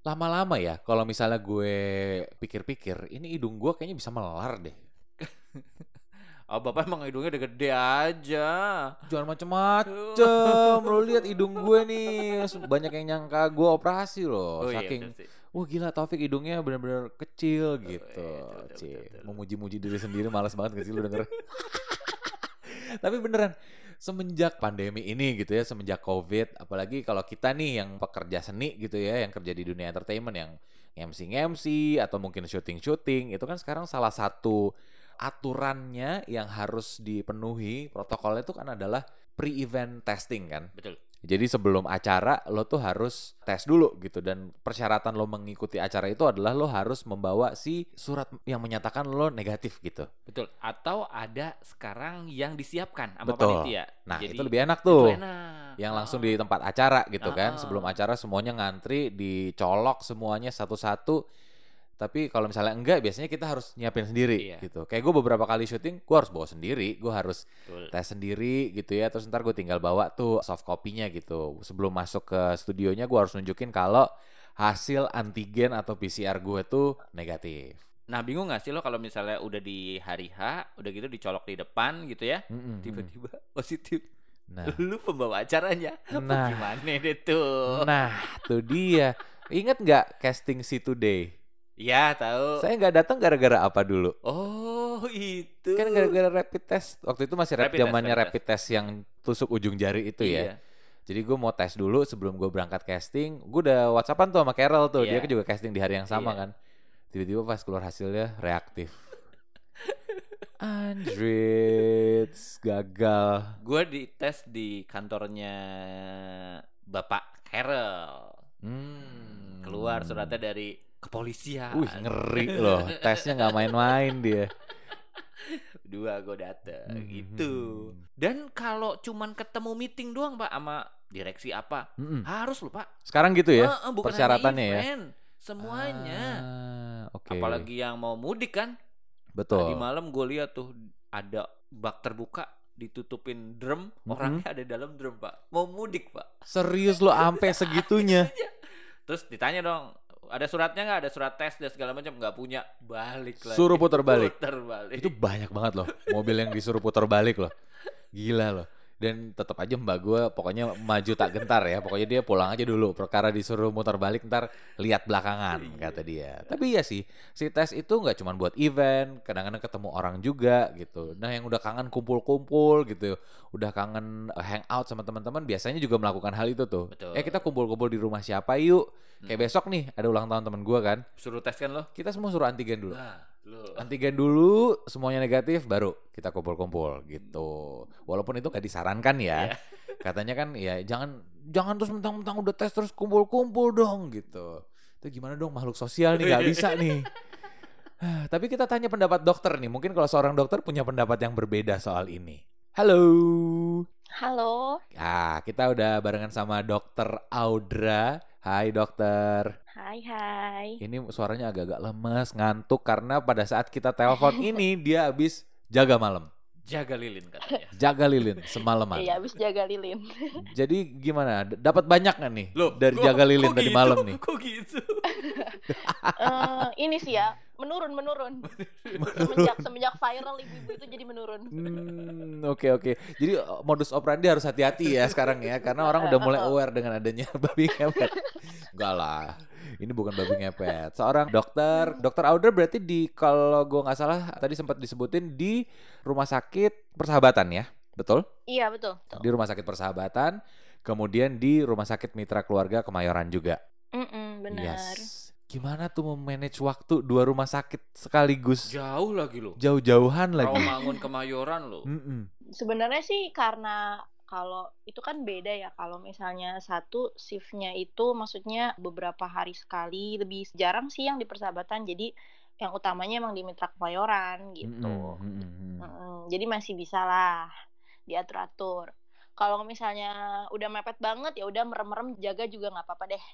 lama-lama ya kalau misalnya gue pikir-pikir ini hidung gue kayaknya bisa melar deh Oh bapak emang hidungnya udah gede aja. jangan macem-macem lo lihat hidung gue nih banyak yang nyangka gue operasi loh Oh iya, saking sih. wah gila Taufik hidungnya bener-bener kecil gitu iya, betul, Cie, betul, betul. memuji-muji diri sendiri males banget gak sih lu denger tapi beneran semenjak pandemi ini gitu ya semenjak covid apalagi kalau kita nih yang pekerja seni gitu ya yang kerja di dunia entertainment yang MC MC atau mungkin syuting syuting itu kan sekarang salah satu aturannya yang harus dipenuhi protokolnya itu kan adalah pre-event testing kan Betul. Jadi sebelum acara lo tuh harus tes dulu gitu dan persyaratan lo mengikuti acara itu adalah lo harus membawa si surat yang menyatakan lo negatif gitu. Betul. Atau ada sekarang yang disiapkan sama Betul. panitia. Nah, Jadi, itu lebih enak itu tuh. enak. Yang langsung Ah. di tempat acara gitu kan. Ah. Sebelum acara semuanya ngantri, dicolok semuanya satu-satu. Tapi kalau misalnya enggak, biasanya kita harus nyiapin sendiri Iya. gitu. Kayak gue beberapa kali syuting, gue harus bawa sendiri, gue harus Betul. tes sendiri gitu ya. Terus ntar gue tinggal bawa tuh soft copy-nya gitu. Sebelum masuk ke studionya, gue harus nunjukin kalau hasil antigen atau PCR gue tuh negatif. Nah bingung gak sih lo kalau misalnya udah di hari H, udah gitu dicolok di depan gitu ya, mm-mm. tiba-tiba positif. Nah, Lu pembawa acaranya. Nah. Gimana deh tuh? nah tuh dia. Ingat nggak casting si Today? Ya tahu. Saya nggak datang gara-gara apa dulu? Oh itu. Kan gara-gara rapid test. Waktu itu masih rap Rapid zamannya rapid rapid test yang tusuk ujung jari itu ya. Iya. Jadi gue mau tes dulu sebelum gue berangkat casting. Gue udah whatsappan tuh sama Carol tuh. Dia Iya. kan juga casting di hari yang sama Iya. kan. Tiba-tiba pas keluar hasilnya reaktif. Andrits gagal. Gue dites di kantornya Bapak Carol. Hmm. Keluar suratnya dari kepolisian. Wih ngeri loh. Tesnya nggak main-main dia. Dua gue dateng Hmm, gitu. hmm, Dan kalau cuman ketemu meeting doang pak sama direksi apa, Mm-mm. harus loh pak. Sekarang gitu ya bukan hanya persyaratannya ya. Semuanya. Ah, Oke. Apalagi yang mau mudik kan. betul. Tadi malam gue lihat tuh ada bak terbuka ditutupin drum, Mm-mm. orangnya ada dalam drum pak. Mau mudik pak. Serius lo ampe segitunya. Terus ditanya dong, ada suratnya nggak? Ada surat tes dan segala macam nggak punya, balik lagi. Suruh puter balik. Puter balik. Itu banyak banget loh mobil yang disuruh putar balik loh. Gila loh. Dan tetap aja mbak gue pokoknya maju tak gentar ya. Pokoknya dia pulang aja dulu. Perkara disuruh muter balik ntar lihat belakangan Iya. kata dia. Tapi iya sih si tes itu nggak cuma buat event. Kadang-kadang ketemu orang juga gitu. Nah yang udah kangen kumpul-kumpul gitu. Udah kangen eh, hangout sama teman-teman biasanya juga melakukan hal itu tuh. Betul. Eh kita kumpul-kumpul di rumah siapa yuk. Kayak besok nih ada ulang tahun temen gue kan. Suruh tes kan lo? Kita semua suruh antigen dulu. Nah, lo. Antigen dulu, semuanya negatif, baru kita kumpul-kumpul gitu. Walaupun itu gak disarankan ya. Iya. Katanya kan ya jangan jangan terus mentang-mentang udah tes terus kumpul-kumpul dong gitu. Itu gimana dong makhluk sosial nih gak bisa nih. Tapi kita tanya pendapat dokter nih. Mungkin kalau seorang dokter punya pendapat yang berbeda soal ini. Halo. Halo, Ah, kita udah barengan sama dokter Audra. Hai dokter. Hai hai. Ini suaranya agak-agak lemes, ngantuk karena pada saat kita telepon ini dia habis jaga malam. Jaga lilin katanya. Jaga lilin semalaman. Iya, habis jaga lilin. Jadi gimana? D- Dapat banyak nggak nih Loh, dari kok- jaga lilin tadi gitu? malam nih? Kok gitu? Eh, ini sih ya, menurun menurun. semenjak semenjak viral ibu-ibu itu jadi menurun. Hmm, oke oke. Jadi uh, modus operandi harus hati-hati ya sekarang ya karena orang udah mulai aware dengan adanya babi ngepet. Enggak lah. Ini bukan babi ngepet. Seorang dokter, dokter Audra berarti di kalau gua nggak salah tadi sempat disebutin di rumah sakit Persahabatan ya. Betul? Iya betul. Di rumah sakit Persahabatan, kemudian di rumah sakit Mitra Keluarga Kemayoran juga. Mm-mm, benar. Yes. Gimana tuh memanage waktu dua rumah sakit sekaligus? Jauh lagi lo. Jauh-jauhan lagi. Rawamangun Kemayoran lo. Mm-mm. Sebenarnya sih karena kalau itu kan beda ya kalau misalnya satu shiftnya itu maksudnya beberapa hari sekali lebih jarang sih yang di persahabatan jadi yang utamanya emang di mitra kebayoran gitu Mm-mm, mm-mm. Mm-mm, jadi masih bisa lah diatur-atur kalau misalnya udah mepet banget ya udah merem-merem jaga juga nggak apa-apa deh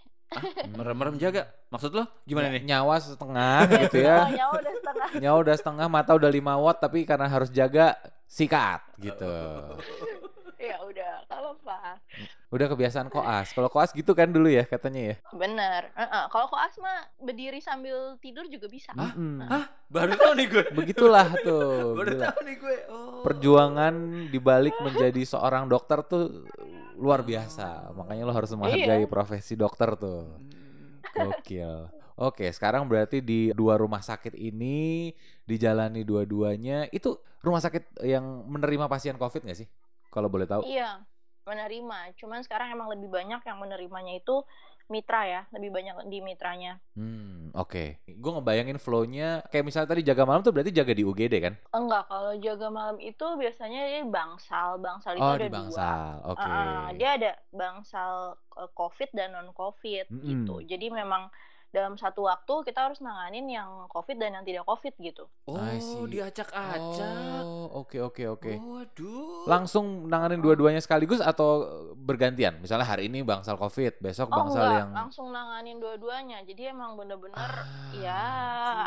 Merem-merem jaga. Maksud lo gimana nih? Nyawa setengah gitu ya. Ya udah setengah Nyawa udah setengah, mata udah 5 watt tapi karena harus jaga sikat gitu. ya udah kalau apa Udah kebiasaan koas. Kalau koas gitu kan dulu ya katanya ya. bener Heeh, kalau koas mah berdiri sambil tidur juga bisa Hah? Mm-mm. Hah? Baru tahu nih gue. Begitulah tuh. Baru gila. tahu nih gue. Oh. Perjuangan dibalik menjadi seorang dokter tuh luar biasa. Makanya lo harus menghargai Iya. profesi dokter tuh. Hmm. Gokil. Oke, sekarang berarti di dua rumah sakit ini dijalani dua-duanya. Itu rumah sakit yang menerima pasien COVID nggak sih? Kalau boleh tahu. iya menerima cuman sekarang emang lebih banyak yang menerimanya itu mitra ya lebih banyak di mitranya Hmm, oke. Gue ngebayangin flow-nya kayak misalnya tadi jaga malam tuh berarti jaga di UGD kan? enggak kalau jaga malam itu biasanya dia bangsal bangsal itu Oh, ada di dua Bangsal. Oke. Ah, dia ada bangsal eh, COVID dan non COVID Mm-mm. gitu. Jadi memang dalam satu waktu kita harus nanganin yang COVID dan yang tidak COVID gitu. Oh, diacak-acak. Oh, oke oke oke. Waduh. Langsung nanganin dua-duanya sekaligus atau bergantian? Misalnya hari ini bangsal COVID, besok Oh bangsal enggak, yang langsung nanganin dua-duanya. Jadi emang bener-bener Ah, ya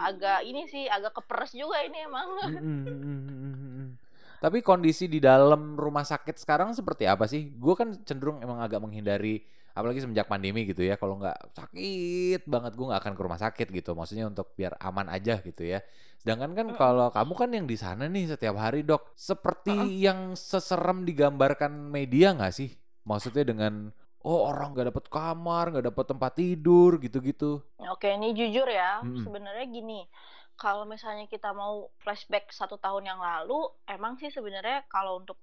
agak ini sih agak keperes juga ini emang. Mm, mm, mm, mm, mm, mm. Tapi kondisi di dalam rumah sakit sekarang seperti apa sih? Gue kan cenderung emang agak menghindari, apalagi semenjak pandemi gitu ya. Kalau nggak sakit banget, gue nggak akan ke rumah sakit gitu. Maksudnya untuk biar aman aja gitu ya. Sedangkan kan Mm-mm. kalau kamu kan yang di sana nih setiap hari dok, seperti yang seserem digambarkan media nggak sih? Maksudnya dengan oh orang nggak dapet kamar, nggak dapet tempat tidur gitu-gitu. Oke, ini jujur ya. Mm-mm. Sebenarnya gini, kalau misalnya kita mau flashback satu tahun yang lalu, emang sih sebenarnya kalau untuk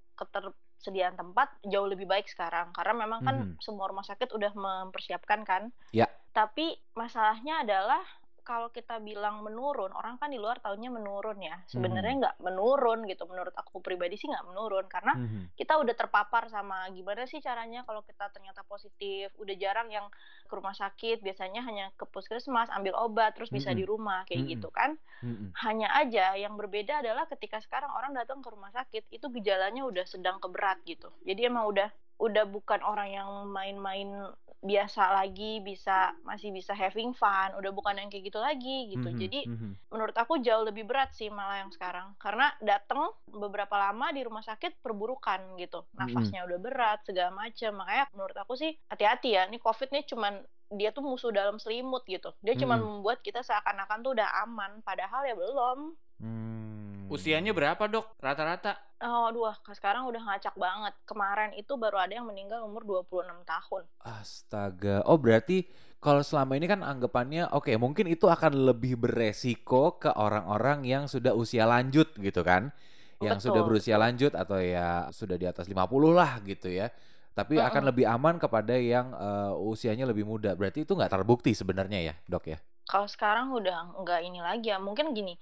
ketersediaan tempat jauh lebih baik sekarang. Karena memang kan Mhm. semua rumah sakit udah mempersiapkan kan. Ya. Tapi masalahnya adalah kalau kita bilang menurun, orang kan di luar tahunnya menurun ya. Sebenarnya nggak menurun gitu. Menurut aku pribadi sih nggak menurun karena Mhm. kita udah terpapar sama gimana sih caranya kalau kita ternyata positif udah jarang yang ke rumah sakit biasanya hanya ke puskesmas ambil obat terus bisa Mm-mm. di rumah kayak Mm-mm. gitu kan Mm-mm. hanya aja yang berbeda adalah ketika sekarang orang datang ke rumah sakit itu gejalanya udah sedang ke berat gitu jadi emang udah udah bukan orang yang main-main biasa lagi bisa masih bisa having fun udah bukan yang kayak gitu lagi gitu. Mhm. jadi Mhm. menurut aku jauh lebih berat sih malah yang sekarang. Karena datang beberapa lama di rumah sakit perburukan gitu. Nafasnya udah berat segala macam makanya menurut aku sih hati-hati ya. Ini covid nih cuman dia tuh musuh dalam selimut gitu. Dia cuman Mm-mm. membuat kita seakan-akan tuh udah aman padahal ya belum Hmm. Usianya berapa, Dok? Rata-rata? oh aduh sekarang udah ngacak banget kemarin itu baru ada yang meninggal umur 26 tahun Astaga. Oh, berarti kalau selama ini kan anggapannya oke, mungkin itu akan lebih beresiko ke orang-orang yang sudah usia lanjut gitu kan. Yang Betul, sudah berusia lanjut atau ya sudah di atas 50 lah gitu ya. Tapi akan Mm-mm. lebih aman kepada yang eh, usianya lebih muda. Berarti itu nggak terbukti sebenarnya ya, Dok ya? kalau sekarang udah nggak ini lagi ya mungkin gini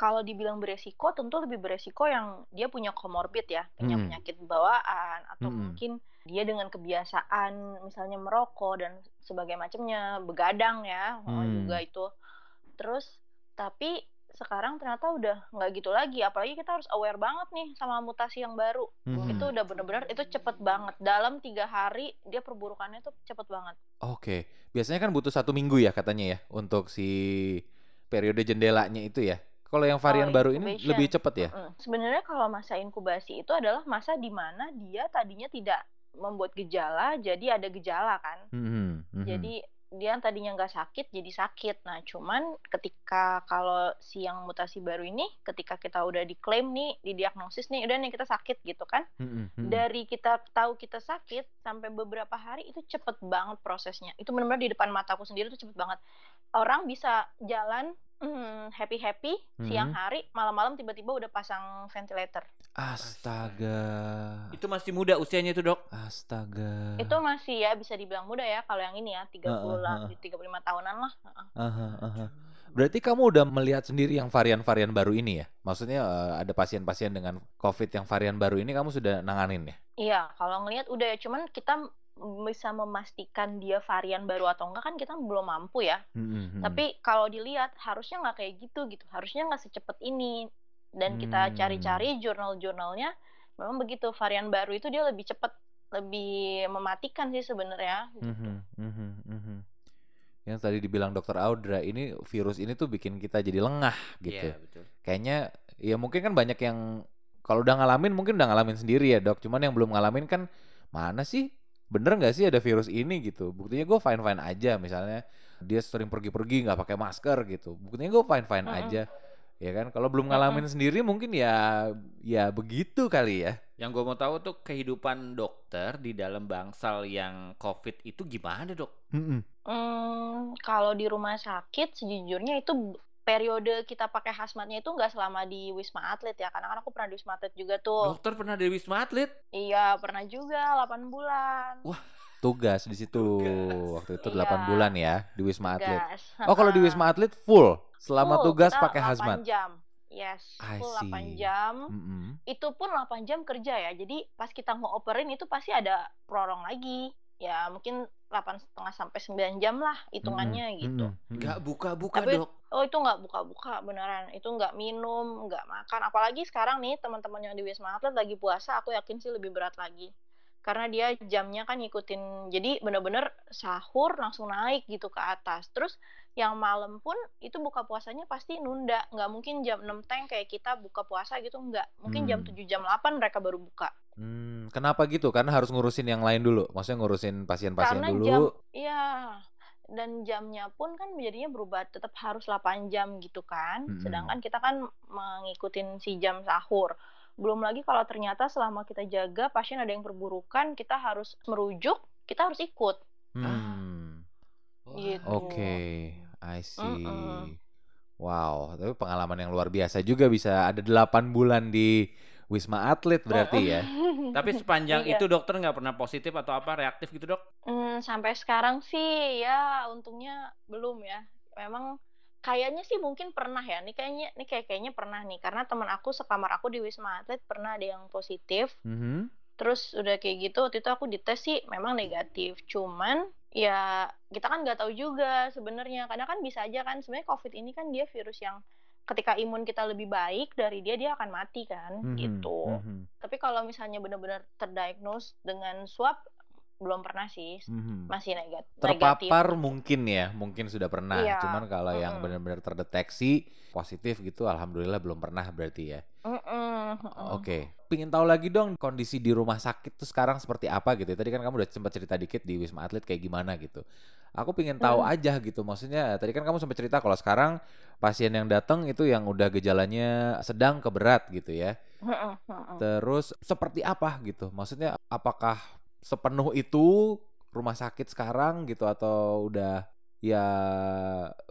kalau dibilang beresiko tentu lebih beresiko yang dia punya komorbid ya punya Mm. penyakit bawaan atau Mm-mm. mungkin dia dengan kebiasaan misalnya merokok dan sebagai macamnya begadang ya oh, Hmm. juga itu terus tapi sekarang ternyata udah nggak gitu lagi apalagi kita harus aware banget nih sama mutasi yang baru Mhm. itu udah bener-bener itu cepet banget dalam tiga hari dia perburukannya tuh cepet banget Oke. Biasanya kan butuh satu minggu ya katanya ya untuk si periode jendelanya itu ya. Kalau yang varian Oh, baru ini lebih cepat ya? Mm-mm. Sebenarnya kalau masa inkubasi itu adalah masa di mana dia tadinya tidak membuat gejala, jadi ada gejala kan. Mhm, mhm. Jadi dia yang tadinya nggak sakit jadi sakit. Nah, cuman ketika kalau si yang mutasi baru ini, ketika kita udah diklaim nih, didiagnosis nih, udah nih kita sakit gitu kan. Mhm, mhm. Dari kita tahu kita sakit sampai beberapa hari itu cepet banget prosesnya. Itu benar-benar di depan mataku sendiri tuh cepet banget. Orang bisa jalan happy happy siang Mhm. hari, malam-malam tiba-tiba udah pasang ventilator. Astaga. Itu masih muda usianya itu, Dok? Astaga. Itu masih ya bisa dibilang muda ya kalau yang ini ya 30 lah, Heeh, 35 tahunan lah. Heeh. Aha, aha. Berarti kamu udah melihat sendiri yang varian-varian baru ini ya? Maksudnya eh, ada pasien-pasien dengan COVID yang varian baru ini kamu sudah nanganin ya? Iya, kalau ngelihat udah ya, cuman kita bisa memastikan dia varian baru atau enggak kan kita belum mampu ya. Mhm, mhm. Tapi kalau dilihat harusnya nggak kayak gitu gitu. Harusnya nggak secepat ini. Dan kita Hmm. cari-cari jurnal-jurnalnya, memang begitu varian baru itu dia lebih cepat, lebih mematikan sih sebenarnya. Gitu. Mhm, mhm, mhm. Yang tadi dibilang dokter Audra, ini virus ini tuh bikin kita jadi lengah gitu. Iya, betul. Kayaknya ya mungkin kan banyak yang kalau udah ngalamin mungkin udah ngalamin sendiri ya dok. Cuman yang belum ngalamin kan mana sih? Bener nggak sih ada virus ini gitu? Buktinya gue fine fine aja misalnya dia sering pergi-pergi nggak pakai masker gitu. Buktinya gue fine fine Mm-mm. aja. Ya kan kalau belum ngalamin sendiri mungkin ya ya begitu kali ya. Yang gue mau tahu tuh kehidupan dokter di dalam bangsal yang COVID itu gimana dok? Mm-mm. Hmm, kalau di rumah sakit sejujurnya itu periode kita pakai hazmatnya itu nggak selama di Wisma Atlet ya, karena kan aku pernah di Wisma Atlet juga tuh. Dokter pernah di Wisma Atlet? Iya, pernah juga 8 bulan. Tugas di situ Tugas. waktu itu Iya. 8 bulan ya di Wisma Atlet. Gas. Oh kalau di. Wisma Atlet full selama Full, tugas kita pakai 8 hazmat. jam. Yes, I full see. 8 jam. Mm-mm. Itu pun 8 jam kerja ya. Jadi pas kita ngoperin itu pasti ada prorong lagi. Ya mungkin 8 setengah sampai 9 jam lah hitungannya Mm-mm. gitu. Nggak buka-buka Tapi- dok. Oh itu nggak buka-buka beneran. Itu nggak minum, nggak makan. Apalagi sekarang nih teman-teman yang di Wisma Atlet lagi puasa, aku yakin sih lebih berat lagi. Karena dia jamnya kan ngikutin, jadi bener-bener sahur langsung naik gitu ke atas. Terus yang malam pun itu buka puasanya pasti nunda. Nggak mungkin jam 6 teng kayak kita buka puasa gitu, nggak. Mungkin jam Hmm. 7, jam 8 mereka baru buka. Hmm, kenapa gitu? Karena harus ngurusin yang lain dulu. Maksudnya ngurusin pasien-pasien Karena dulu. jam, iya. Dan jamnya pun kan jadinya berubah, tetap harus 8 jam gitu kan. Mm-mm. Sedangkan kita kan mengikuti si jam sahur. Belum lagi kalau ternyata selama kita jaga pasien ada yang perburukan, kita harus merujuk, kita harus ikut. Hmm. Gitu. Oke, I see. Mm-mm. Wow, tapi pengalaman yang luar biasa juga bisa ada 8 bulan di Wisma Atlet berarti ya. Tapi sepanjang Iya. itu dokter nggak pernah positif atau apa reaktif gitu dok? Hmm, sampai sekarang sih ya untungnya belum ya. Memang kayaknya sih mungkin pernah ya. Nih kayaknya nih kayak kayaknya pernah nih karena teman aku sekamar aku di Wisma Atlet pernah ada yang positif. Mhm. Terus udah kayak gitu waktu itu aku dites sih memang negatif. Cuman ya kita kan nggak tahu juga sebenarnya karena kan bisa aja kan sebenarnya COVID ini kan dia virus yang ketika imun kita lebih baik dari dia dia akan mati kan Mhm, gitu. mhm, Tapi kalau misalnya benar-benar terdiagnose dengan swab belum pernah sih mhm. masih negat Terpapar negatif. mungkin ya, mungkin sudah pernah. Iya, Cuman kalau yang mm-mm. benar-benar terdeteksi positif gitu, alhamdulillah belum pernah berarti ya. Mm-mm, Oke, pingin tahu lagi dong kondisi di rumah sakit tuh sekarang seperti apa gitu. Tadi kan kamu udah sempat cerita dikit di Wisma Atlet kayak gimana gitu. Aku pingin tahu Hmm. aja gitu. Maksudnya tadi kan kamu sempat cerita kalau sekarang pasien yang datang itu yang udah gejalanya sedang ke berat gitu ya. Terus seperti apa gitu? Maksudnya apakah sepenuh itu rumah sakit sekarang gitu atau udah ya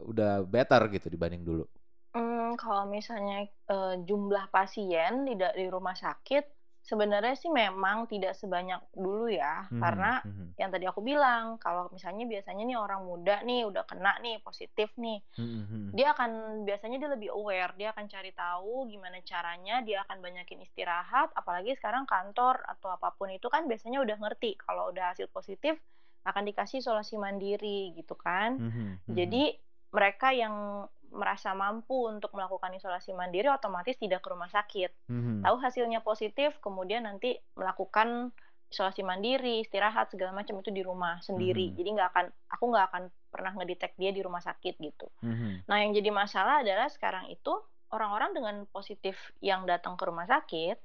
udah better gitu dibanding dulu? Hmm, kalau misalnya eh, jumlah pasien di da- di rumah sakit sebenarnya sih memang tidak sebanyak dulu ya Mhm, karena mhm, yang tadi aku bilang kalau misalnya biasanya nih orang muda nih udah kena nih positif nih mhm, mhm. dia akan biasanya dia lebih aware dia akan cari tahu gimana caranya dia akan banyakin istirahat apalagi sekarang kantor atau apa pun itu kan biasanya udah ngerti kalau udah hasil positif akan dikasih isolasi mandiri gitu kan Mhm, mhm. jadi mereka yang merasa mampu untuk melakukan isolasi mandiri otomatis tidak ke rumah sakit Mhm. tahu hasilnya positif kemudian nanti melakukan isolasi mandiri istirahat segala macam itu di rumah sendiri Mhm. jadi nggak akan aku nggak akan pernah ngedetect dia di rumah sakit gitu Mhm. Nah, yang jadi masalah adalah sekarang itu orang-orang dengan positif yang datang ke rumah sakit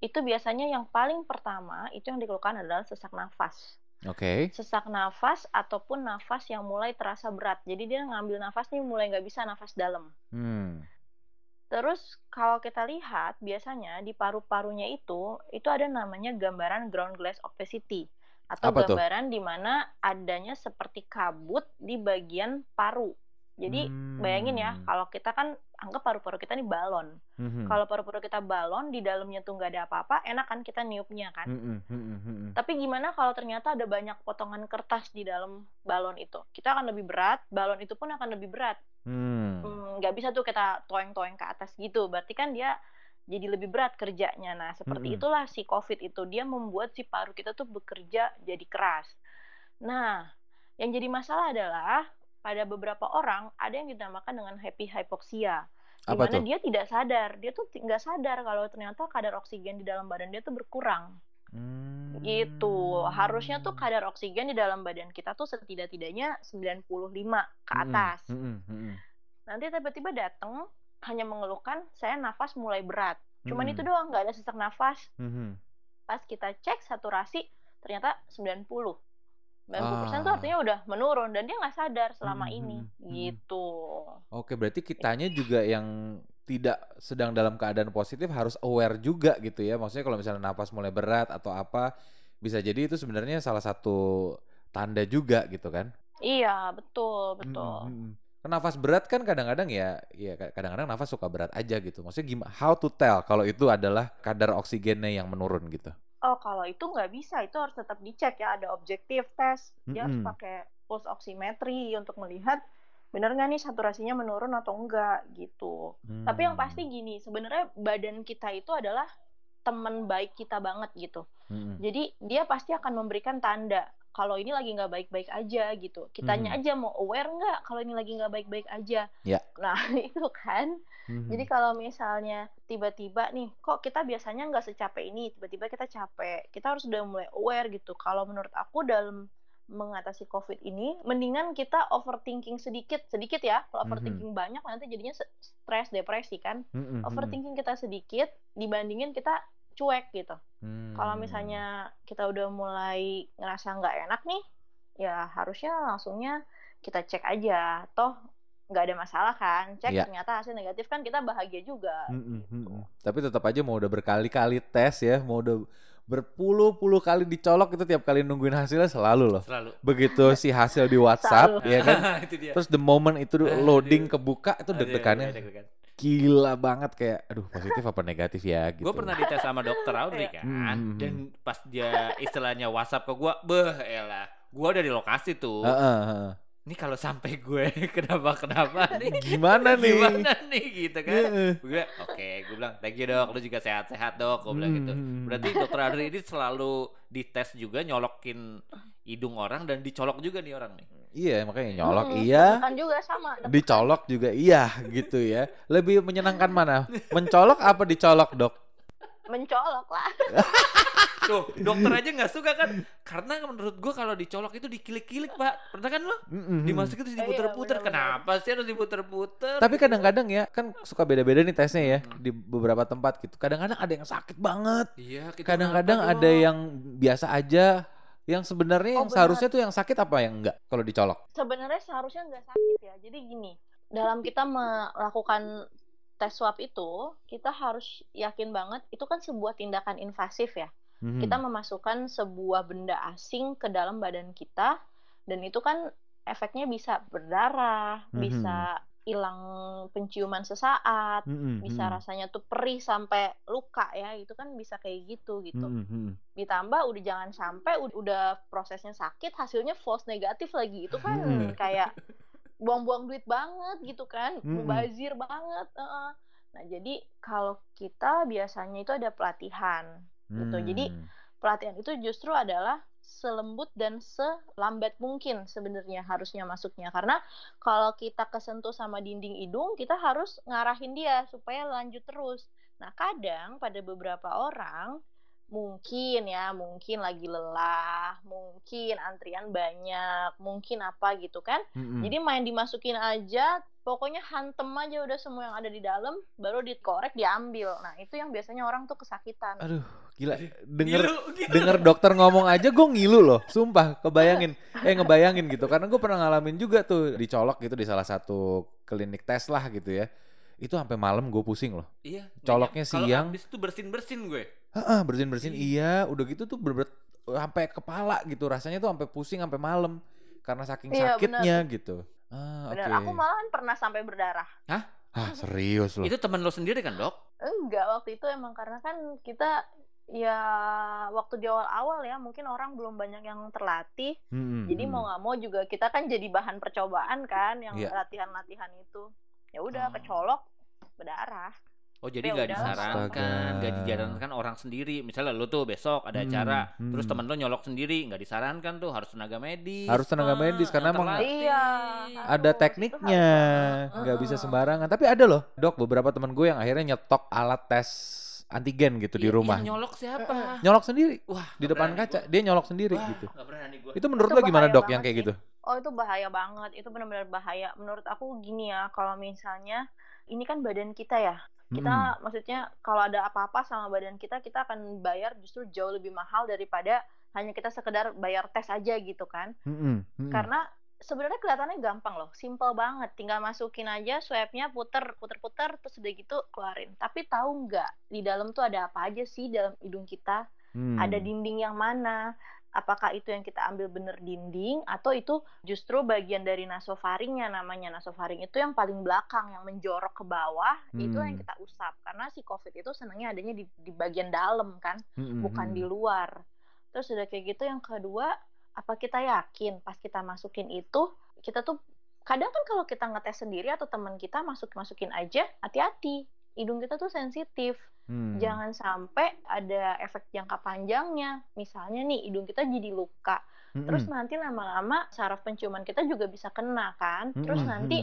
itu biasanya yang paling pertama itu yang dikeluhkan adalah sesak nafas. Oke. Sesak nafas ataupun nafas yang mulai terasa berat. Jadi dia ngambil nafas nih mulai nggak bisa nafas dalam. Hmm. Terus kalau kita lihat biasanya di paru-parunya itu itu ada namanya gambaran ground glass opacity atau Apa gambaran di mana adanya seperti kabut di bagian paru. Jadi bayangin ya Hmm. kalau kita kan anggap paru-paru kita nih balon. Mhm. Kalau paru-paru kita balon di dalamnya tuh nggak ada apa-apa, enak kan kita niupnya kan. Mhm, mhm, mhm. Tapi gimana kalau ternyata ada banyak potongan kertas di dalam balon itu? Kita akan lebih berat, balon itu pun akan lebih berat. Hmm. Hmm, nggak bisa tuh kita toeng-toeng ke atas gitu. Berarti kan dia jadi lebih berat kerjanya. Nah, seperti Mm-mm. itulah si COVID itu. Dia membuat si paru kita tuh bekerja jadi keras. Nah, yang jadi masalah adalah pada beberapa orang ada yang dinamakan dengan happy hypoxia. Apa mana tuh? dia tidak sadar. Dia tuh nggak sadar kalau ternyata kadar oksigen di dalam badan dia tuh berkurang. Hmm. Gitu. Harusnya tuh kadar oksigen di dalam badan kita tuh setidak-tidaknya 95 ke Mhm, atas. mhm, mhm, Nanti tiba-tiba datang hanya mengeluhkan saya nafas mulai berat. Cuman Mm-mm. itu doang, nggak ada sesak nafas. Mhm. Pas kita cek saturasi ternyata 90. 90% tuh Ah. artinya udah menurun dan dia nggak sadar selama Hmm, ini hmm, hmm. gitu. Oke, berarti kitanya juga yang tidak sedang dalam keadaan positif harus aware juga gitu ya. Maksudnya kalau misalnya napas mulai berat atau apa, bisa jadi itu sebenarnya salah satu tanda juga gitu kan. Iya, betul, betul. Mm, mm, mm. Kan Nafas berat kan kadang-kadang ya, ya ka- kadang-kadang nafas suka berat aja gitu. Maksudnya gimana? How to tell kalau itu adalah kadar oksigennya yang menurun gitu. Oh, kalau itu nggak bisa, itu harus tetap dicek ya. Ada objektif tes, dia harus Mm-mm. pakai pulse oximetry untuk melihat benar nggak nih saturasinya menurun atau enggak gitu. Tapi yang Hmm. pasti gini, sebenarnya badan kita itu adalah teman baik kita banget gitu. Mm-mm. Jadi dia pasti akan memberikan tanda kalau ini lagi nggak baik-baik aja gitu. Kitanya Mhm. aja mau aware nggak kalau ini lagi nggak baik-baik aja. Ya. Nah itu kan. Mhm. Jadi kalau misalnya tiba-tiba nih, kok kita biasanya nggak secapek ini, tiba-tiba kita capek, kita harus udah mulai aware gitu. Kalau menurut aku dalam mengatasi COVID ini, mendingan kita overthinking sedikit, sedikit ya. Kalau Mhm. overthinking banyak nanti jadinya stres, depresi kan. Mm-mm, mm-mm. Overthinking kita sedikit dibandingin kita cuek gitu. Kalau Hmm. misalnya kita udah mulai ngerasa nggak enak nih, ya harusnya langsungnya kita cek aja. Toh nggak ada masalah kan? Cek Iya. ternyata hasil negatif kan kita bahagia juga. Mm-mm, gitu. mm-mm. Tapi tetap aja mau udah berkali-kali tes ya, mau udah berpuluh-puluh kali dicolok itu tiap kali nungguin hasilnya selalu loh. Selalu. Begitu si hasil di WhatsApp Selalu. ya kan. itu dia. Terus the moment itu loading kebuka itu Aduh, deg-degannya deg-degan. Gila banget kayak aduh positif apa negatif ya gitu. Gue pernah dites sama dokter Audrey Iya. kan, Hmm. dan pas dia istilahnya WhatsApp ke gue, beh elah, gue udah di lokasi tuh. Heeh, heeh. Ini kalau sampai gue kenapa kenapa nih? Gimana nih? Gimana nih gitu kan? Gue oke, gue bilang thank you dok, lu juga sehat-sehat dok, gue bilang gitu. Hmm. Berarti dokter Audrey ini selalu dites juga nyolokin hidung orang dan dicolok juga nih orang nih. Iya makanya nyolok Mm-mm, iya, juga sama. dicolok juga iya gitu ya. Lebih menyenangkan mana? Mencolok apa dicolok dok? Mencolok lah. Tuh, dokter aja nggak suka kan? Karena menurut gue kalau dicolok itu dikilik-kilik pak. Pernah kan lo? Mm-mm. Dimasukin terus Iya, diputer-puter. benar-benar. Kenapa sih harus diputer-puter? Tapi kadang-kadang ya kan suka beda-beda nih tesnya ya Hmm. di beberapa tempat gitu. Kadang-kadang ada yang sakit banget. Iya, Kadang-kadang ada yang biasa aja. Yang sebenarnya Oh, yang benar. seharusnya tuh yang sakit apa yang enggak kalau dicolok? Sebenarnya seharusnya nggak sakit ya. Jadi gini, dalam kita melakukan tes swab itu, kita harus yakin banget itu kan sebuah tindakan invasif ya. Mhm. kita memasukkan sebuah benda asing ke dalam badan kita dan itu kan efeknya bisa berdarah, Mhm. bisa hilang penciuman sesaat, Mhm, bisa rasanya tuh perih sampai luka ya, itu kan bisa kayak gitu gitu. Mhm. Ditambah udah jangan sampai ud- udah prosesnya sakit, hasilnya false negatif lagi. Itu kan Hmm. kayak buang-buang duit banget gitu kan, Mm-mm. mubazir banget. heeh. Nah, jadi kalau kita biasanya itu ada pelatihan gitu. Jadi Hmm. pelatihan itu justru adalah selembut dan selambat mungkin sebenarnya harusnya masuknya karena kalau kita kesentuh sama dinding hidung kita harus ngarahin dia supaya lanjut terus. Nah, kadang pada beberapa orang mungkin ya, mungkin lagi lelah, mungkin antrian banyak, mungkin apa gitu kan. Mhm. Jadi main dimasukin aja, pokoknya hantem aja udah semua yang ada di dalam, baru dikorek diambil. Nah itu yang biasanya orang tuh kesakitan. Aduh, gila. Denger Gilu, gilu. denger dokter ngomong aja gue ngilu loh, sumpah. Kebayangin, eh ngebayangin gitu. Karena gue pernah ngalamin juga tuh dicolok gitu di salah satu klinik tes lah gitu ya. Itu sampai malam gue pusing loh. Iya. Coloknya siang. habis itu bersin-bersin gue. Heeh, bersin bersin iya, udah gitu tuh bener sampai kepala gitu rasanya tuh sampai pusing sampai malam karena saking Iya, sakitnya gitu. Ah, oke. Bener, aku malahan pernah sampai berdarah. Ah, serius loh. Itu temen lo sendiri kan dok? Enggak, waktu itu emang karena kan kita ya waktu di awal-awal ya mungkin orang belum banyak yang terlatih. Mm-mm, Jadi mm. mau nggak mau juga kita kan jadi bahan percobaan kan yang Iya. latihan-latihan itu. Ya udah Oh. kecolok berdarah. Oh jadi Ya nggak disarankan, nggak dijalankan orang sendiri. Misalnya lo tuh besok ada Hmm, acara, hmm. terus temen lo nyolok sendiri, nggak disarankan tuh harus tenaga medis. Harus tenaga medis, karena emang. Iya. ada harus, tekniknya, nggak bisa Heeh. sembarangan. Tapi ada loh, dok, beberapa teman gue yang akhirnya nyetok alat tes antigen gitu di Iya, rumah. Yang nyolok siapa? Nyolok sendiri Wah, di depan kaca, gua. dia nyolok sendiri Wah, gitu. gue. Itu menurut Itu lo gimana dok yang kayak sih. gitu? Oh itu bahaya banget, itu benar-benar bahaya. Menurut aku gini ya, kalau misalnya ini kan badan kita ya, Kita maksudnya kalau ada apa-apa sama badan kita, kita akan bayar justru jauh lebih mahal daripada hanya kita sekedar bayar tes aja gitu kan. Mm-mm, mm-mm. Karena sebenarnya kelihatannya gampang loh, simple banget. Tinggal masukin aja swabnya, puter, puter-puter, terus udah gitu keluarin. Tapi tahu nggak di dalam tuh ada apa aja sih dalam hidung kita? Hmm. Ada dinding yang mana? Apakah itu yang kita ambil bener dinding atau itu justru bagian dari nasofaringnya namanya nasofaring itu yang paling belakang yang menjorok ke bawah itu yang Hmm. kita usap karena si covid itu senangnya adanya di, di bagian dalam kan Mm-mm, bukan di mm-mm. luar. Terus udah kayak gitu yang kedua, apa kita yakin pas kita masukin itu kita tuh kadang kan kalau kita ngetes sendiri atau teman kita masuk masukin aja, hati-hati. Hidung kita tuh sensitif. Hmm. Jangan sampai ada efek jangka panjangnya. Misalnya nih hidung kita jadi luka. Terus Mm-mm. nanti lama-lama saraf penciuman kita juga bisa kena kan. Terus Mm-mm, nanti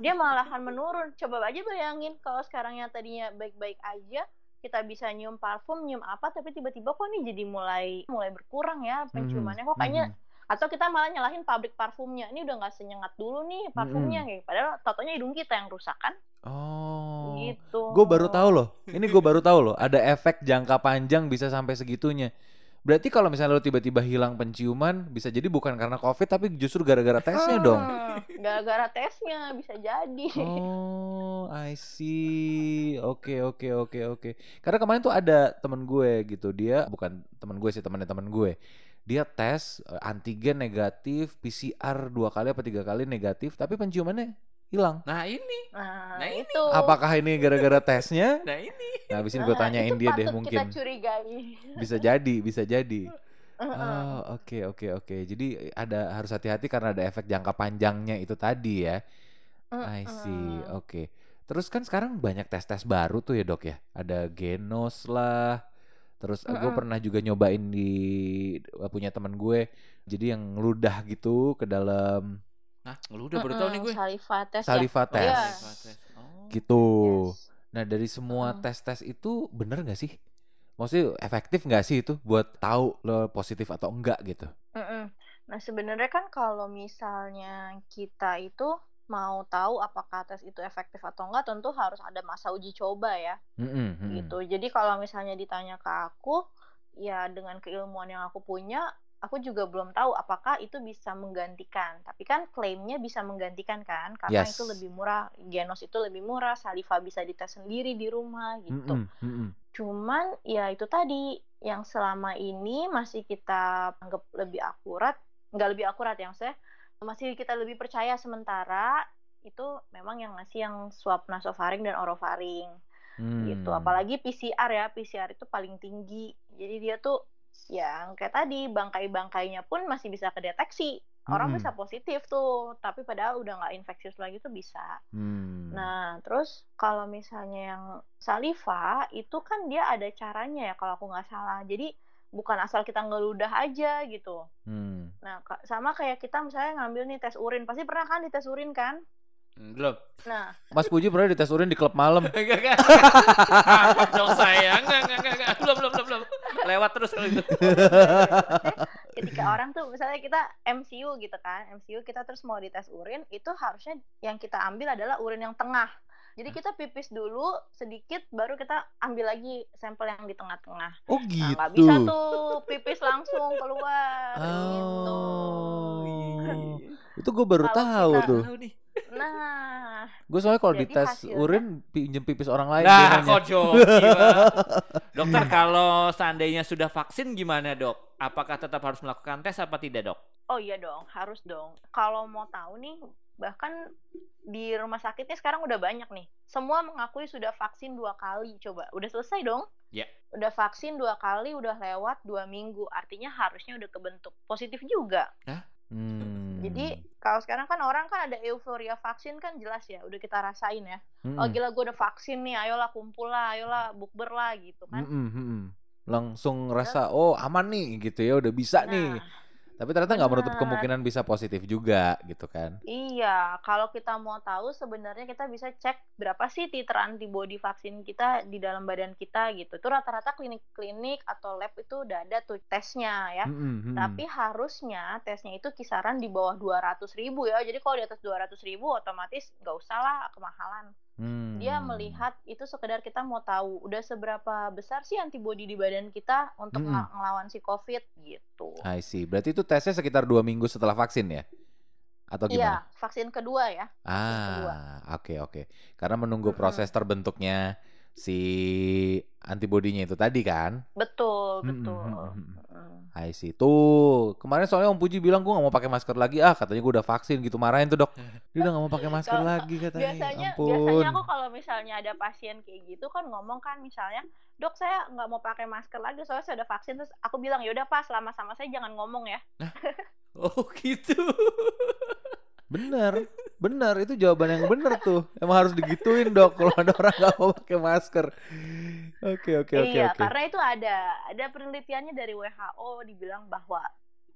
dia malahan menurun. Coba aja bayangin kalau sekarang yang tadinya baik-baik aja, kita bisa nyium parfum, nyium apa, tapi tiba-tiba kok nih jadi mulai mulai berkurang ya penciumannya. Kok kayaknya atau kita malah nyalahin pabrik parfumnya. Ini udah nggak senyengat dulu nih parfumnya, kayak padahal totonya hidung kita yang rusak kan. Oh. Gitu. Gue baru tahu loh. Ini gue baru tahu loh. Ada efek jangka panjang bisa sampai segitunya. Berarti kalau misalnya lo tiba-tiba hilang penciuman, bisa jadi bukan karena covid, tapi justru gara-gara tesnya dong. Hmm, Gara-gara tesnya bisa jadi. Oh, I see. Oke, oke, oke, oke. Karena kemarin tuh ada temen gue gitu. Dia bukan temen gue sih, temennya temen gue. Dia tes eh, antigen negatif, PCR dua kali apa tiga kali negatif, tapi penciumannya hilang. Nah ini, Nah, Nah, ini. itu. Apakah ini gara-gara tesnya? nah ini. Nah, abis ini gue Nah, tanyain itu dia deh mungkin. Kita curigai. Bisa jadi, bisa jadi. Heeh. Oh, oke, oke, oke. Jadi ada harus hati-hati karena ada efek jangka panjangnya itu tadi ya. I see. Oke. Terus kan sekarang banyak tes-tes baru tuh ya, Dok ya. Ada Genos lah. Terus gue Mm-mm. pernah juga nyobain di punya teman gue. Jadi yang ngeludah gitu ke dalam Nah, lu udah baru tahu nih gue. Saliva tes saliva ya. tes. Iya. Oh. Gitu. Yes. Nah, dari semua tes-tes itu bener gak sih? Maksudnya efektif gak sih itu buat tahu lo positif atau enggak gitu? Mm-mm. Nah, sebenarnya kan kalau misalnya kita itu mau tahu apakah tes itu efektif atau enggak, tentu harus ada masa uji coba ya, mm-mm. gitu. Jadi kalau misalnya ditanya ke aku, ya dengan keilmuan yang aku punya, aku juga belum tahu apakah itu bisa menggantikan. Tapi kan klaimnya bisa menggantikan kan, karena Yes. itu lebih murah, Genos itu lebih murah, Saliva bisa dites sendiri di rumah gitu. Mm-mm, mm-mm. Cuman ya itu tadi yang selama ini masih kita anggap lebih akurat, nggak lebih akurat yang saya masih kita lebih percaya sementara itu memang yang ngasih yang swab nasofaring dan orofaring gitu. Hmm. Apalagi PCR ya, PCR itu paling tinggi. Jadi dia tuh yang kayak tadi bangkai-bangkainya pun masih bisa kedeteksi. Orang Mm-mm. bisa positif tuh, tapi padahal udah nggak infeksius lagi tuh bisa. Hmm. Nah, terus kalau misalnya yang saliva itu kan dia ada caranya ya kalau aku nggak salah. Jadi bukan asal kita ngeludah aja gitu. Hmm. Nah, sama kayak kita misalnya ngambil nih tes urin, pasti pernah kan dites urin kan? Hmm, Belum. Nah, Mas Puji pernah dites urin di klub malam. Enggak, enggak. Tangkap dong saya. Enggak, enggak, enggak. Belum, belum, belum, belum. Lewat terus kalau itu. ketika orang tuh misalnya kita MCU gitu kan, MCU kita terus mau dites urin, itu harusnya yang kita ambil adalah urin yang tengah. Jadi kita pipis dulu sedikit, baru kita ambil lagi sampel yang di tengah-tengah. Oh Nah, gitu. nggak bisa tuh pipis langsung keluar gitu. Oh, iya, iya. Itu gue baru Kalau tahu kita- tuh. Tahu nih. Nah, Gue soalnya kalau dites hasilnya- urin pinjem pipis orang lain Nah, kok joki. Dokter, kalau seandainya sudah vaksin gimana, Dok? Apakah tetap harus melakukan tes apa tidak, Dok? oh iya dong, harus dong. Kalau mau tahu nih, bahkan di rumah sakitnya sekarang udah banyak nih. Semua mengakui sudah vaksin dua kali. Coba, udah selesai dong? Ya. Udah vaksin dua kali, udah lewat dua minggu. Artinya harusnya udah kebentuk positif juga. Hmm. Jadi kalau sekarang kan orang kan ada euforia vaksin kan jelas ya, udah kita rasain ya. Oh Mm-mm. gila gue udah vaksin nih, ayolah kumpul lah, ayolah bukber lah gitu kan. Mm-mm, mm-mm. Langsung rasa oh aman nih gitu ya udah bisa nih. Tapi ternyata nggak menutup kemungkinan bisa positif juga gitu kan. Iya, kalau kita mau tahu sebenarnya kita bisa cek berapa sih titer antibody vaksin kita di dalam badan kita gitu. Itu rata-rata klinik-klinik atau lab itu udah ada tuh tesnya ya. Mm-mm, mm-mm. Tapi harusnya tesnya itu kisaran di bawah 200 ribu ya. Jadi kalau di atas 200 ribu otomatis nggak usah lah kemahalan. Hmm. Dia melihat itu sekedar kita mau tahu udah seberapa besar sih antibodi di badan kita untuk ng- ngelawan si COVID gitu. I see. Berarti itu tesnya sekitar dua minggu setelah vaksin ya? Atau Iya, gimana? vaksin kedua ya. Ah, oke oke. Karena menunggu proses terbentuknya si antibodinya itu tadi kan? Betul, betul. mm-mm. Mm. I see. Tuh, kemarin soalnya Om Puji bilang gue gak mau pakai masker lagi. Ah, katanya gue udah vaksin gitu. Marahin tuh dok. Dia udah gak mau pakai masker lagi katanya. biasanya Ampun. biasanya aku kalau misalnya ada pasien kayak gitu kan ngomong kan misalnya dok saya nggak mau pakai masker lagi soalnya saya udah vaksin terus aku bilang yaudah pas selama sama saya jangan ngomong ya Oh gitu. Bener, bener. Itu jawaban yang bener tuh. Emang harus digituin dok kalau ada orang gak mau pakai masker. Oke oke oke iya karena itu ada ada penelitiannya dari WHO dibilang bahwa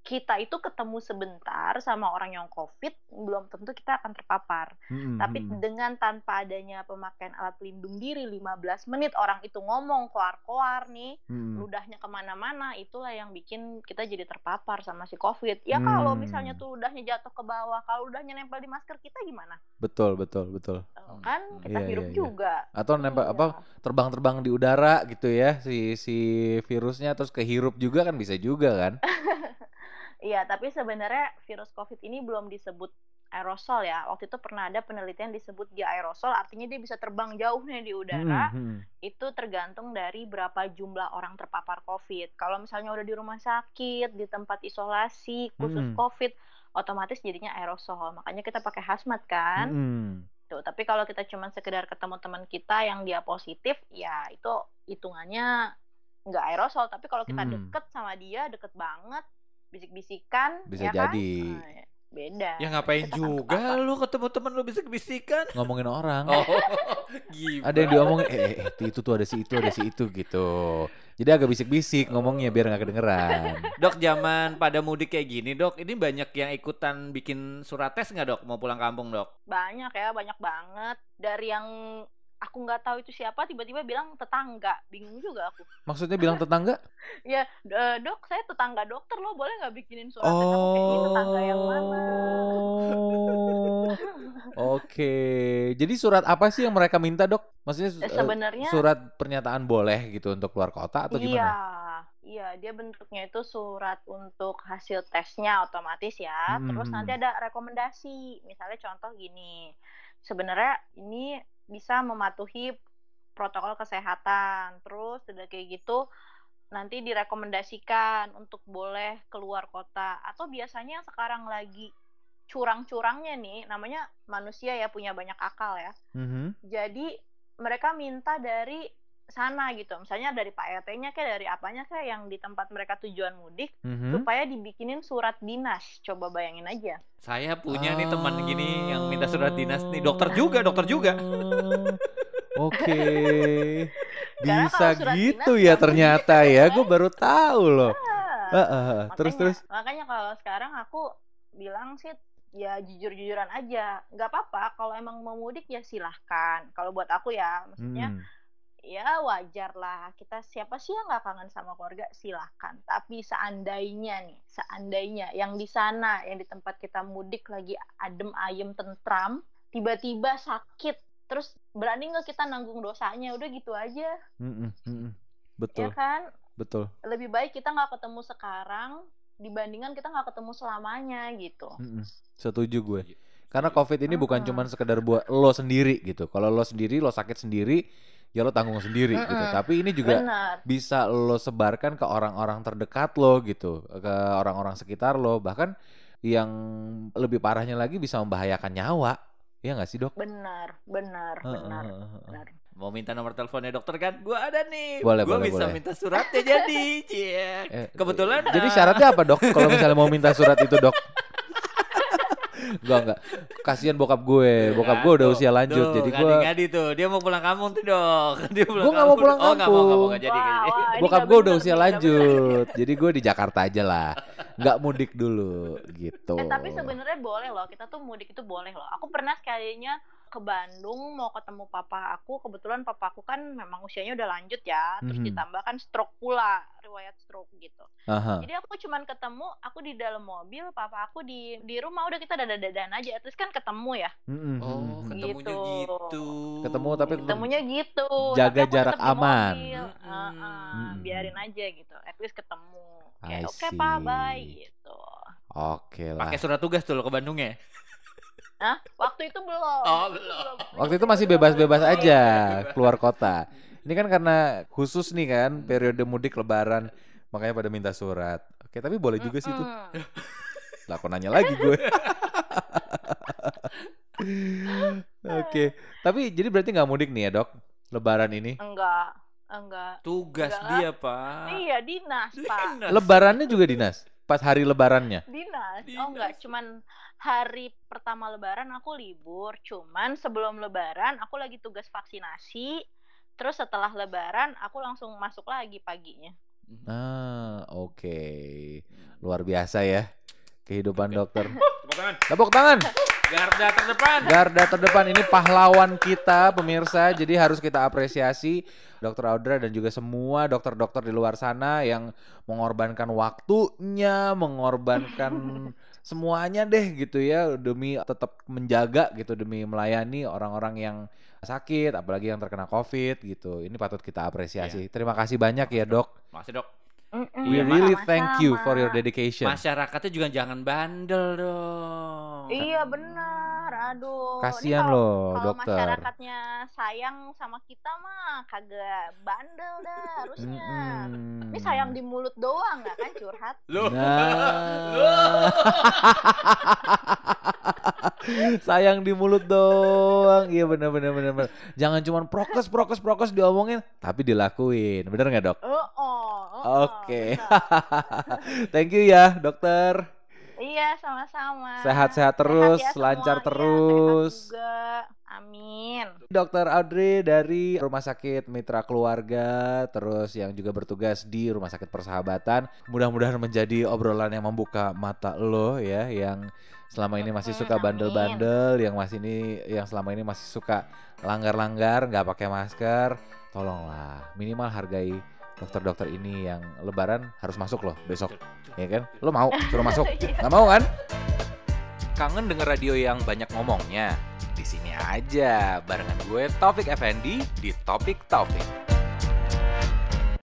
kita itu ketemu sebentar sama orang yang covid belum tentu kita akan terpapar Mm-mm, tapi mm-mm. dengan tanpa adanya pemakaian alat pelindung diri 15 menit orang itu ngomong koar-koar nih Mm-mm. ludahnya ke mana-mana itulah yang bikin kita jadi terpapar sama si covid ya kalau Hmm. misalnya tuh ludahnya jatuh ke bawah kalau ludahnya nempel di masker kita gimana Betul betul betul. Kan kita Iya, hirup iya, iya. juga Atau nempel Iya. apa terbang-terbang di udara gitu ya si si virusnya terus kehirup juga kan bisa juga kan? Iya, tapi sebenarnya virus COVID ini belum disebut aerosol ya. Waktu itu pernah ada penelitian disebut dia aerosol, artinya dia bisa terbang jauh nih di udara. Mm-mm, mm-mm. Itu tergantung dari berapa jumlah orang terpapar COVID. Kalau misalnya udah di rumah sakit, di tempat isolasi khusus Mm-mm. COVID, otomatis jadinya aerosol. Makanya kita pakai hazmat kan. Mm-mm. Tuh, tapi kalau kita cuma sekedar ketemu teman kita yang dia positif, ya itu hitungannya nggak aerosol. Tapi kalau kita Hmm. deket sama dia, deket banget, bisik-bisikan, Bisa ya kan? jadi. Nah, beda. Ya ngapain Kita juga lu ketemu temen lu bisa bisikan. Ngomongin orang. Oh, gimana? Ada yang diomongin, eh, eh, eh, itu tuh ada si itu ada si itu gitu. Jadi agak bisik-bisik ngomongnya biar nggak kedengeran. Dok, zaman pada mudik kayak gini, Dok, ini banyak yang ikutan bikin surat tes nggak, Dok? Mau pulang kampung, Dok? Banyak ya, banyak banget. Dari yang aku nggak tahu itu siapa, tiba-tiba bilang tetangga. Bingung juga aku. Maksudnya bilang tetangga? Ya, "Eh, dok, saya tetangga dokter loh, boleh nggak bikinin surat "Ih, tetangga yang mana? Oh, oke. Jadi surat apa sih yang mereka minta dok? Maksudnya Eh, eh, sebenarnya surat pernyataan boleh gitu untuk keluar kota atau Iya, gimana? iya dia bentuknya itu surat untuk hasil tesnya otomatis ya. Terus nanti Hmm. ada rekomendasi. Misalnya contoh gini, sebenarnya ini bisa mematuhi protokol kesehatan. Terus udah kayak gitu nanti direkomendasikan untuk boleh keluar kota. Atau biasanya yang sekarang lagi curang-curangnya nih, namanya manusia ya punya banyak akal ya. Mhm. Jadi mereka minta dari sana gitu, misalnya dari Pak RT-nya kayak dari apanya kayak yang di tempat mereka tujuan mudik Mhm. supaya dibikinin surat dinas. Coba bayangin aja. Saya punya nih teman gini yang minta surat dinas nih. Dokter juga, dokter juga. Oh, Oke. Bisa gitu dinas ya nggak ternyata ya. Gue baru tahu loh. Ah, Ah, ah, ah. Terus makanya, terus. makanya kalau sekarang aku bilang sih ya jujur-jujuran aja, nggak apa-apa. Kalau emang mau mudik ya silahkan. Kalau buat aku ya, maksudnya Hmm. Ya wajar lah kita siapa sih yang nggak kangen sama keluarga silahkan tapi seandainya nih seandainya yang di sana yang di tempat kita mudik lagi adem ayem tentram tiba-tiba sakit terus berani nggak kita nanggung dosanya udah gitu aja Mm-mm, mm-mm. ya Betul, kan betul. lebih baik kita nggak ketemu sekarang dibandingkan kita nggak ketemu selamanya gitu Mm-mm. Setuju gue. Karena COVID ini bukan Mm-mm. cuman sekedar buat lo sendiri gitu. Kalau lo sendiri, lo sakit sendiri, ya lo tanggung sendiri gitu. Mm-mm. Tapi ini juga benar bisa lo sebarkan ke orang-orang terdekat lo gitu, ke orang-orang sekitar lo. Bahkan yang lebih parahnya lagi bisa membahayakan nyawa. Iya nggak sih dok? benar benar Heeh, benar heeh, heeh. benar Mau minta nomor teleponnya dokter kan? Gua ada nih. Boleh, Gua boleh, bisa boleh. minta suratnya jadi. Cie. Eh, Kebetulan Jadi eh, syaratnya apa dok? Kalau misalnya mau minta surat itu dok? Enggak enggak. Kasihan bokap gue. Bokap gue udah usia lanjut. tuh, jadi gue ngadi-ngadi tuh. Dia mau pulang kampung tuh, Dok. Dia pulang Gua nggak mau kampung. pulang Oh, nggak mau, nggak mau, kampung. jadi. Wah, bokap gue udah usia lanjut. Jadi gue di Jakarta aja lah. Nggak mudik dulu gitu. Eh tapi sebenarnya boleh loh, kita tuh mudik itu boleh loh. Aku pernah sekalinya ke Bandung mau ketemu papa aku. Kebetulan papa aku kan memang usianya udah lanjut ya. Terus Mhm. ditambah kan stroke pula, riwayat stroke gitu. Aha. Jadi aku cuman ketemu, aku di dalam mobil, papa aku di di rumah udah kita dada-dadan aja. Terus kan ketemu ya. Mm-mm, Oh, mm-mm. ketemunya Gitu. gitu. Ketemu tapi Ketemunya gitu. Jaga tapi jarak aman. mobil. Mm-mm. Heeh, Mm-mm. biarin aja gitu. At least ketemu. Kayak oke pak, bye gitu. Oke lah. Pakai surat tugas tuh lo ke Bandungnya. Hah? Waktu itu belum. Oh, Waktu itu belum. Waktu itu masih bebas-bebas aja keluar kota. Ini kan karena khusus nih kan periode mudik lebaran makanya pada minta surat. Oke, tapi boleh juga sih tuh. Mm-mm. Lah kok nanya lagi gue. Oke, tapi jadi berarti nggak mudik nih ya dok? Lebaran ini? Enggak, enggak. Tugas Enggak. dia, Pak. Iya dinas pak. Dinas. Lebarannya juga dinas? Pas hari lebarannya? Dinas. Dinas. Oh enggak, cuman hari pertama lebaran aku libur. Cuman sebelum lebaran aku lagi tugas vaksinasi. Terus setelah lebaran aku langsung masuk lagi paginya. Ah, oke. Luar biasa ya kehidupan dokter. Tepuk tangan. Tepuk tangan. Garda terdepan. Garda terdepan ini pahlawan kita pemirsa. Jadi harus kita apresiasi Dokter Audra dan juga semua dokter-dokter di luar sana yang mengorbankan waktunya, mengorbankan semuanya deh gitu ya demi tetap menjaga gitu demi melayani orang-orang yang sakit apalagi yang terkena Covid gitu. Ini patut kita apresiasi. Terima kasih banyak ya, Dok. Makasih, Dok. Mm-mm, We Iya, really thank you for sama-sama. your dedication. Masyarakatnya juga jangan bandel dong. Iya benar, aduh. Kasihan kalau- loh, Kalau dokter. masyarakatnya sayang sama kita mah kagak bandel dah harusnya. Mm-mm. Ini sayang di mulut doang nggak kan curhat? Loh. Nah. Sayang di mulut doang. Iya benar benar benar. benar. Jangan cuma prokes prokes prokes diomongin, tapi dilakuin. Bener nggak dok? Oh, oh, oh, Oke. benar. Thank you ya dokter. Iya, sama-sama. Sehat-sehat terus, ya lancar semuanya, terus. Sehat juga. Amin. Dokter Audrey dari Rumah Sakit Mitra Keluarga, terus yang juga bertugas di Rumah Sakit Persahabatan. Mudah-mudahan menjadi obrolan yang membuka mata lo ya, yang selama ini masih suka Mm, bandel-bandel, yang masih ini, yang selama ini masih suka langgar-langgar, nggak pakai masker. Tolonglah, minimal hargai dokter-dokter ini yang Lebaran harus masuk loh besok, ya kan? Lo mau suruh masuk? Nggak mau kan? Kangen denger radio yang banyak ngomongnya? Di sini aja barengan gue Taufik Effendi di Topik Taufik.